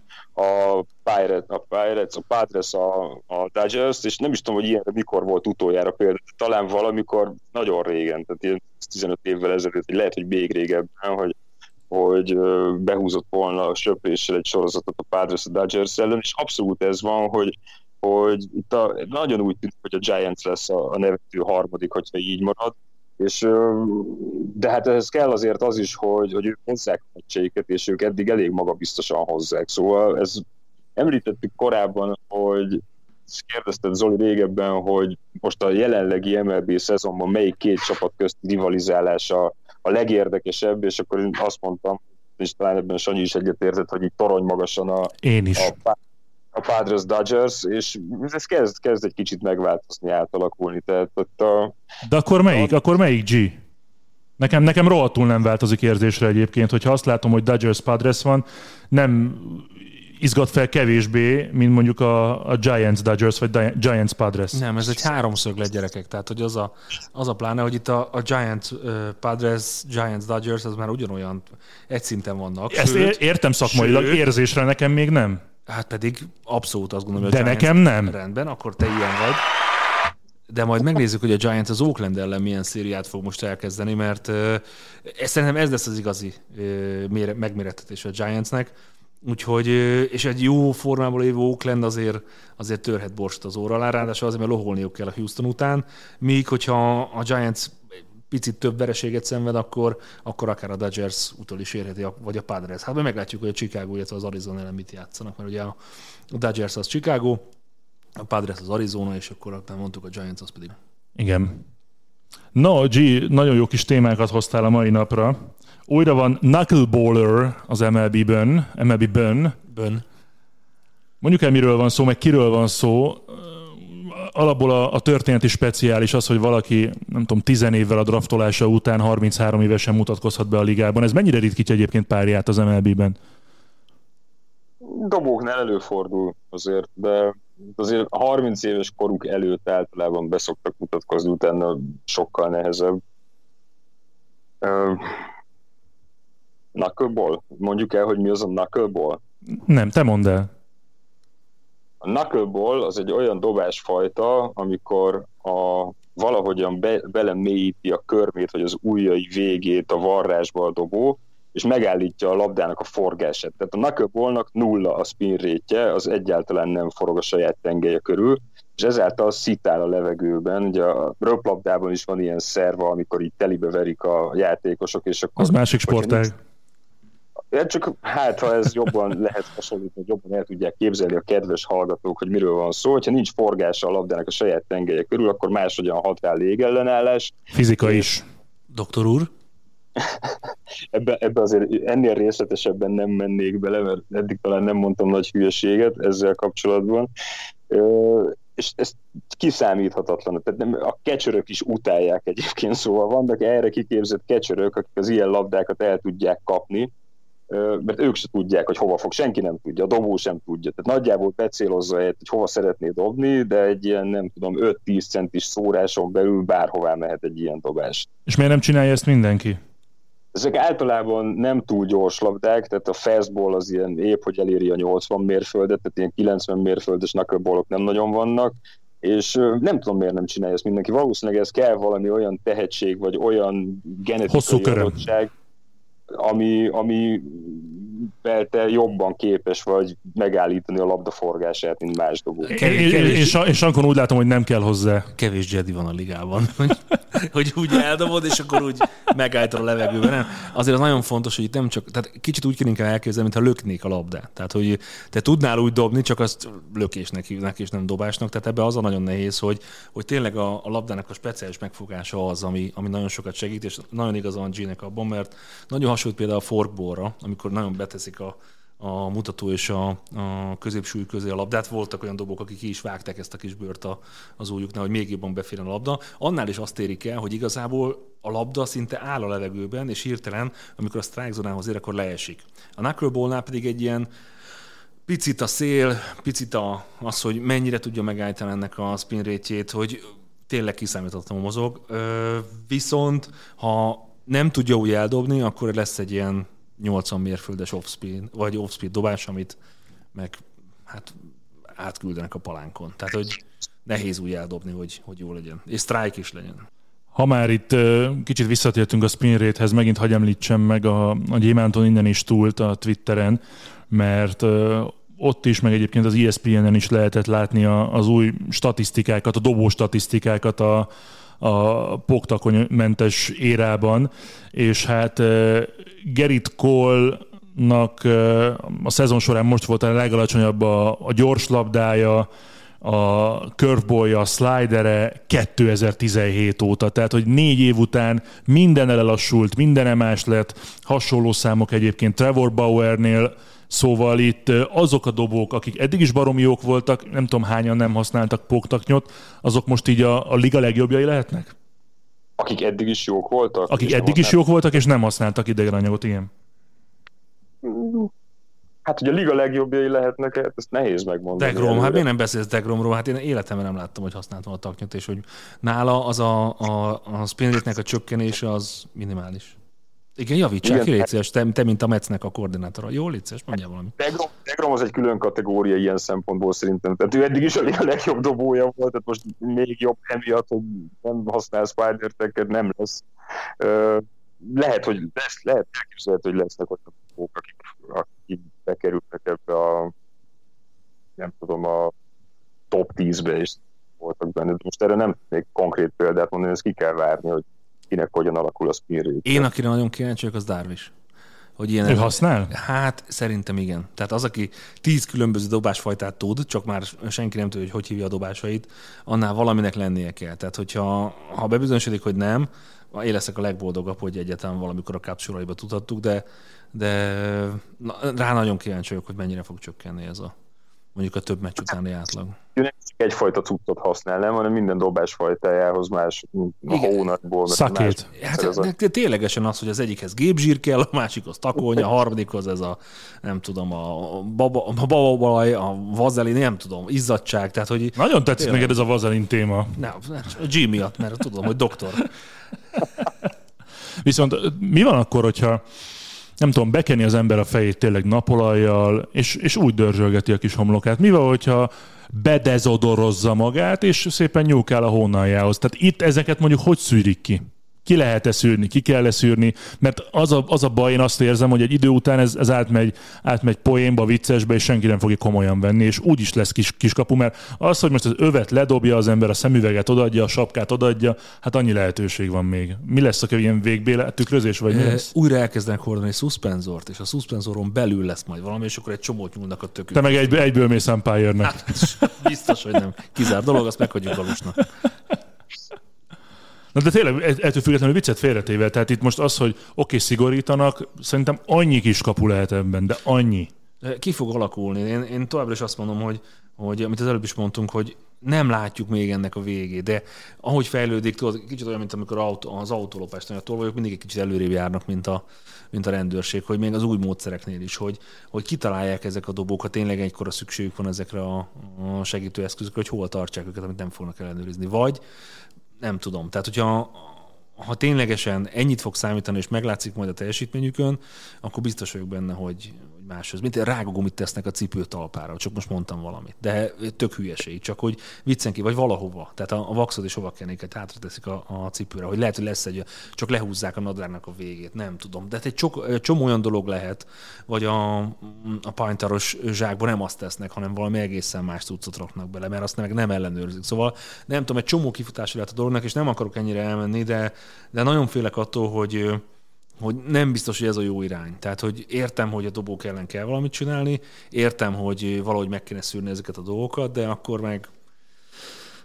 a Pirates, a Pirates, a Padres, a, a Dodgers, és nem is tudom, hogy ilyenre mikor volt utoljára például. Talán valamikor nagyon régen, tehát ilyen 15 évvel ezelőtt, lehet, hogy még régebben, hogy hogy behúzott volna a söpréssel egy sorozatot a Padres a Dodgers ellen, és abszolút ez van, hogy, hogy itt a, nagyon úgy tűnik, hogy a Giants lesz a, a nevető harmadik, hogyha így marad, és, de hát ehhez kell azért az is, hogy, hogy ők hozzák a meccseiket, és ők eddig elég magabiztosan hozzák. Szóval ez említettük korábban, hogy kérdezted Zoli régebben, hogy most a jelenlegi MLB szezonban melyik két csapat közti rivalizálás a, legérdekesebb, és akkor én azt mondtam, és talán ebben Sanyi is egyetértett, hogy itt torony magasan a, én is. a, a Padres Dodgers, és ez kezd, kezd egy kicsit megváltozni, átalakulni. Tehát ott a, De akkor melyik? A... Akkor melyik G? Nekem, nekem rohadtul nem változik érzésre egyébként, hogyha azt látom, hogy Dodgers Padres van, nem izgat fel kevésbé, mint mondjuk a, a Giants Dodgers, vagy Giants Padres. Nem, ez egy háromszög lett gyerekek, tehát hogy az a, az a pláne, hogy itt a, a Giants uh, Padres, Giants Dodgers, az már ugyanolyan egy szinten vannak. Ezt sőt, értem szakmailag, sőt, érzésre nekem még nem. Hát pedig abszolút azt gondolom, hogy a De Giants nekem nem. Rendben, akkor te ilyen vagy. De majd megnézzük, hogy a Giants az Oakland ellen milyen szériát fog most elkezdeni, mert uh, szerintem ez lesz az igazi uh, megmérettetés a Giantsnek. Úgyhogy, és egy jó formából lévő Oakland azért, azért törhet borst az óra alá, ráadásul azért, mert loholniuk kell a Houston után, míg hogyha a Giants picit több vereséget szenved, akkor, akkor akár a Dodgers utol is érheti, vagy a Padres. Hát meglátjuk, hogy a Chicago, illetve az Arizona ellen mit játszanak, mert ugye a Dodgers az Chicago, a Padres az Arizona, és akkor nem mondtuk a Giants az pedig. Igen. No, G, nagyon jó kis témákat hoztál a mai napra. Újra van Knuckleballer az MLB-ben. MLB-ben. Bön. Mondjuk el, miről van szó, meg kiről van szó. Alapból a, a történeti speciális az, hogy valaki, nem tudom, 10 évvel a draftolása után 33 évesen mutatkozhat be a ligában. Ez mennyire ritkítja egyébként párját az MLB-ben? Dobóknál előfordul azért, de azért a 30 éves koruk előtt általában beszoktak mutatkozni, utána sokkal nehezebb. Knuckleball? Mondjuk el, hogy mi az a knuckleball? Nem, te mondd el. A knuckleball az egy olyan dobásfajta, amikor a valahogyan be, belemélyíti a körmét, vagy az ujjai végét a varrásba a dobó, és megállítja a labdának a forgását. Tehát a knuckleballnak nulla a spin rétje, az egyáltalán nem forog a saját tengelye körül, és ezáltal szitál a levegőben. Ugye a röplabdában is van ilyen szerva, amikor így telibe verik a játékosok, és akkor... Az másik sportág. Ja, csak hát, ha ez jobban lehet hasonlítani, jobban el tudják képzelni a kedves hallgatók, hogy miről van szó. Ha nincs forgása a labdának a saját tengelye körül, akkor máshogyan hat rá légellenállás. Fizika is. Doktor úr? ebbe, ebbe azért ennél részletesebben nem mennék bele, mert eddig talán nem mondtam nagy hülyeséget ezzel kapcsolatban. és ez kiszámíthatatlan. Tehát nem, a kecsörök is utálják egyébként, szóval vannak erre kiképzett kecsörök, akik az ilyen labdákat el tudják kapni, mert ők se tudják, hogy hova fog, senki nem tudja, a dobó sem tudja. Tehát nagyjából becélozza egy, hogy hova szeretné dobni, de egy ilyen, nem tudom, 5-10 centis szóráson belül bárhová mehet egy ilyen dobás. És miért nem csinálja ezt mindenki? Ezek általában nem túl gyors labdák, tehát a fastball az ilyen épp, hogy eléri a 80 mérföldet, tehát ilyen 90 mérföldes knuckleballok nem nagyon vannak, és nem tudom, miért nem csinálja ezt mindenki. Valószínűleg ez kell valami olyan tehetség, vagy olyan genetikai adottság, ami, ami te jobban képes vagy megállítani a labda forgását, mint más dobó. Kevés, kevés, és, és akkor úgy látom, hogy nem kell hozzá. Kevés Jedi van a ligában, hogy, hogy úgy eldobod, és akkor úgy megállítod a levegőben. Nem. Azért az nagyon fontos, hogy itt nem csak, tehát kicsit úgy kéne elképzelni, mintha löknék a labdát. Tehát, hogy te tudnál úgy dobni, csak azt lökésnek hívnak, és nem dobásnak. Tehát ebbe az a nagyon nehéz, hogy, hogy tényleg a, a labdának a speciális megfogása az, ami, ami nagyon sokat segít, és nagyon igaz van G-nek abban, mert nagyon hasonlít például a forkballra, amikor nagyon beteszik a, a mutató és a, a középsúly közé a labdát. Voltak olyan dobok, akik ki is vágták ezt a kis bőrt a, az ujjuknál, hogy még jobban beférjen a labda. Annál is azt érik el, hogy igazából a labda szinte áll a levegőben, és hirtelen, amikor a strike zónához ér, akkor leesik. A knuckleballnál pedig egy ilyen picit a szél, picit a, az, hogy mennyire tudja megállítani ennek a spin rétjét, hogy tényleg kiszámíthatatlanul mozog. Viszont ha nem tudja úgy eldobni, akkor lesz egy ilyen 80 mérföldes off-speed, vagy off-speed dobás, amit meg hát átküldenek a palánkon. Tehát, hogy nehéz úgy eldobni, hogy, hogy jó legyen. És strike is legyen. Ha már itt kicsit visszatértünk a spin rate-hez, megint hagyj említsem meg a, a Gyémánton innen is túlt a Twitteren, mert ott is, meg egyébként az ESPN-en is lehetett látni az új statisztikákat, a dobó statisztikákat a, a poktakonymentes érában, és hát Gerit Cole a szezon során most volt a legalacsonyabb a, a gyors labdája, a curveballja, a slidere 2017 óta, tehát hogy négy év után minden elelassult, minden emás lett, hasonló számok egyébként Trevor Bauernél, Szóval itt azok a dobók, akik eddig is baromi jók voltak, nem tudom hányan nem használtak póktaknyot, azok most így a, a liga legjobbjai lehetnek? Akik eddig is jók voltak? Akik eddig is jók voltak, és nem használtak idegenanyagot, igen. Hát, hogy a liga legjobbjai lehetnek, hát ezt nehéz megmondani. Degrom, hát miért nem beszélsz Degromról? Hát én életemben nem láttam, hogy használtam a taknyot, és hogy nála az a, a, a spin a csökkenése az minimális. Igen, javítsák ki, légy te, te, mint a Metsznek a koordinátora. Jó, légy szíves, mondjál valamit. Degrom, Degrom az egy külön kategória ilyen szempontból szerintem. Tehát ő eddig is a legjobb dobója volt, tehát most még jobb emiatt, hogy nem használ spider nem lesz. lehet, hogy lesz, lehet, elképzelhető, hogy lesznek olyan dobók, akik bekerültek ebbe a nem tudom, a top 10-be, és voltak benne. Most erre nem még konkrét példát mondani, ezt ki kell várni, hogy kinek hogyan alakul a spin. Én, akire nagyon kíváncsi vagyok, az Darvish. Hogy ilyen ő használ? Hát szerintem igen. Tehát az, aki tíz különböző dobásfajtát tud, csak már senki nem tudja, hogy hogy hívja a dobásait, annál valaminek lennie kell. Tehát, hogyha ha bebizonyosodik, hogy nem, én leszek a legboldogabb, hogy egyetem valamikor a kapcsolaiba tudhattuk, de, de na, rá nagyon kíváncsi vagyok, hogy mennyire fog csökkenni ez a mondjuk a több meccs utáni átlag. Nem egyfajta cuccot használ, nem, hanem minden dobás fajtájához más a hónapból. Szakét. Hát, az a... ténylegesen az, hogy az egyikhez gépzsír kell, a másikhoz takolnya, a harmadikhoz ez a, nem tudom, a baba, a bababalaj, a vazelin, nem tudom, izzadság, tehát hogy... Nagyon tetszik tényleg... neked ez a vazelin téma. Nem, a G miatt, mert tudom, hogy doktor. Viszont mi van akkor, hogyha nem tudom, bekeni az ember a fejét tényleg napolajjal, és, és úgy dörzsölgeti a kis homlokát. Mi van, hogyha bedezodorozza magát, és szépen nyúkál a hónaljához. Tehát itt ezeket mondjuk hogy szűrik ki? Ki lehet-e szűrni, ki kell-e szűrni, mert az a, az a baj, én azt érzem, hogy egy idő után ez, ez átmegy, átmegy poénba, viccesbe, és senki nem fogja komolyan venni, és úgy is lesz kis, kiskapu, mert az, hogy most az övet ledobja az ember, a szemüveget odadja, a sapkát odadja, hát annyi lehetőség van még. Mi lesz, a ilyen végbéle tükrözés, vagy mi lesz? Újra elkezdenek hordani szuszpenzort, és a szuszpenzoron belül lesz majd valami, és akkor egy csomót nyúlnak a tökük. Te meg egy, egyből mész umpire Hát, biztos, hogy nem. Kizár dolog, azt meghagyjuk Galusnak. Na de tényleg ettől függetlenül viccet félretéve, tehát itt most az, hogy oké, okay, szigorítanak, szerintem annyi kis kapu lehet ebben, de annyi. Ki fog alakulni? Én, én továbbra is azt mondom, hogy, hogy amit az előbb is mondtunk, hogy nem látjuk még ennek a végét, de ahogy fejlődik, tudod, kicsit olyan, mint amikor autó, az autólopást a tolvajok mindig egy kicsit előrébb járnak, mint a, mint a rendőrség, hogy még az új módszereknél is, hogy, hogy kitalálják ezek a dobókat, tényleg egykor a szükségük van ezekre a, a segítőeszközökre, hogy hol tartsák őket, amit nem fognak ellenőrizni. Vagy nem tudom. Tehát, hogyha ha ténylegesen ennyit fog számítani, és meglátszik majd a teljesítményükön, akkor biztos vagyok benne, hogy, máshoz. Mint rágogumit tesznek a cipő talpára, csak most mondtam valamit. De tök hülyeség, csak hogy viccen ki, vagy valahova. Tehát a, a vaxod és hovakenéket hátra teszik a, a cipőre, hogy lehet, hogy lesz egy, csak lehúzzák a nadrágnak a végét, nem tudom. De hát egy csok, csomó olyan dolog lehet, vagy a, a pajntaros zsákban nem azt tesznek, hanem valami egészen más cuccot raknak bele, mert azt meg nem ellenőrzik. Szóval nem tudom, egy csomó kifutása lehet a dolognak, és nem akarok ennyire elmenni, de, de nagyon félek attól, hogy hogy nem biztos, hogy ez a jó irány. Tehát, hogy értem, hogy a dobók ellen kell valamit csinálni, értem, hogy valahogy meg kéne szűrni ezeket a dolgokat, de akkor meg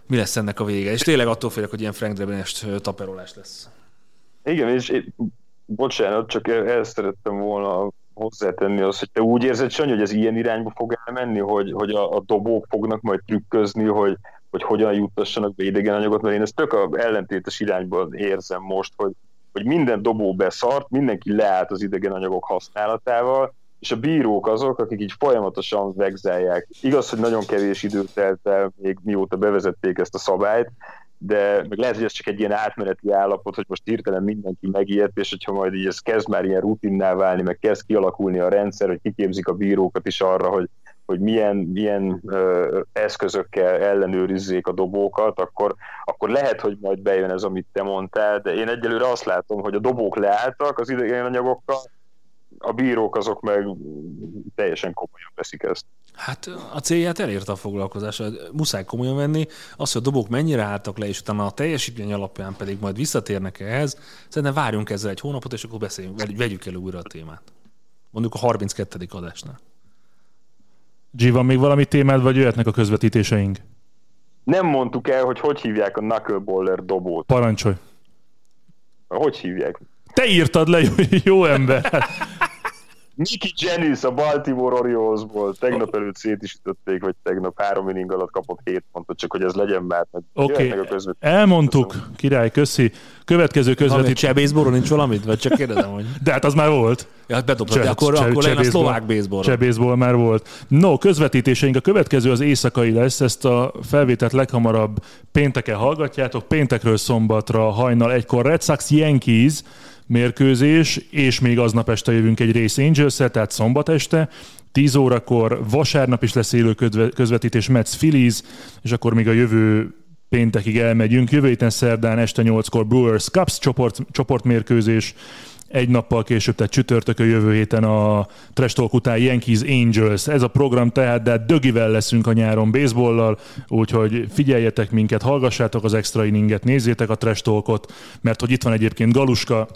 mi lesz ennek a vége? És tényleg attól félek, hogy ilyen Frank Drebenest taperolás lesz. Igen, és én, bocsánat, csak el szerettem volna hozzátenni az, hogy te úgy érzed, Sanyi, hogy ez ilyen irányba fog elmenni, hogy, hogy a, a dobók fognak majd trükközni, hogy, hogy hogyan juttassanak be idegen anyagot, mert én ezt tök a ellentétes irányban érzem most, hogy, hogy minden dobó beszart, mindenki leállt az idegen anyagok használatával, és a bírók azok, akik így folyamatosan vegzelják. Igaz, hogy nagyon kevés időt telt el még mióta bevezették ezt a szabályt, de meg lehet, hogy ez csak egy ilyen átmeneti állapot, hogy most hirtelen mindenki megijedt, és hogyha majd így ez kezd már ilyen rutinná válni, meg kezd kialakulni a rendszer, hogy kiképzik a bírókat is arra, hogy hogy milyen, milyen ö, eszközökkel ellenőrizzék a dobókat, akkor, akkor lehet, hogy majd bejön ez, amit te mondtál, de én egyelőre azt látom, hogy a dobók leálltak az idegen anyagokkal, a bírók azok meg teljesen komolyan veszik ezt. Hát a célját elérte a foglalkozás, muszáj komolyan venni. Az, hogy a dobók mennyire álltak le, és utána a teljesítmény alapján pedig majd visszatérnek ehhez, szerintem várjunk ezzel egy hónapot, és akkor beszéljünk, vegyük el újra a témát. Mondjuk a 32. adásnál. G, van még valami témád, vagy jöhetnek a közvetítéseink? Nem mondtuk el, hogy hogy hívják a knuckleballer dobót. Parancsolj. Hogy hívják? Te írtad le, jó, jó ember. Nicky Jennings a Baltimore Oriolesból tegnap előtt szétisítették, hogy tegnap három inning alatt kapott 7 pontot, csak hogy ez legyen már. Oké, okay. elmondtuk, Köszönöm. király, köszi. Következő közvetítés. Cseh nincs valamit? Vagy csak kérdezem, hogy... De hát az már volt. Ja, hát bedobtad, de akkor, cseh, akkor legyen a szlovák baseball. Cseh már volt. No, közvetítéseink. A következő az éjszakai lesz. Ezt a felvételt leghamarabb pénteken hallgatjátok. Péntekről szombatra hajnal egykor Red Sox Yankees mérkőzés, és még aznap este jövünk egy Race angels tehát szombat este, 10 órakor, vasárnap is lesz élő közvetítés Mets Phillies, és akkor még a jövő péntekig elmegyünk. Jövő héten szerdán este 8-kor Brewers Cups csoport, csoportmérkőzés, egy nappal később, tehát csütörtökön jövő héten a Trash Talk után Yankees Angels. Ez a program tehát, de dögivel leszünk a nyáron baseballlal, úgyhogy figyeljetek minket, hallgassátok az extra inninget, nézzétek a Trash Talkot, mert hogy itt van egyébként Galuska,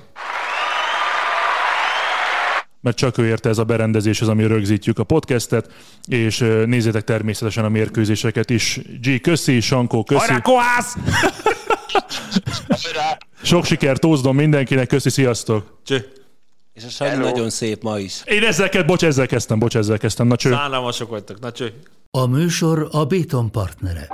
mert csak ő érte ez a berendezés, az, ami rögzítjük a podcastet, és nézzétek természetesen a mérkőzéseket is. G, köszi, Sankó, köszi. Sok sikert Tózdon mindenkinek, köszi, sziasztok! Cső. És a Sanyi nagyon szép ma is. Én ezzel, bocs, ezzel kezdtem, bocs, ezzel kezdtem, na cső. Szánalmasok vagytok, na cső. A műsor a Béton partnere.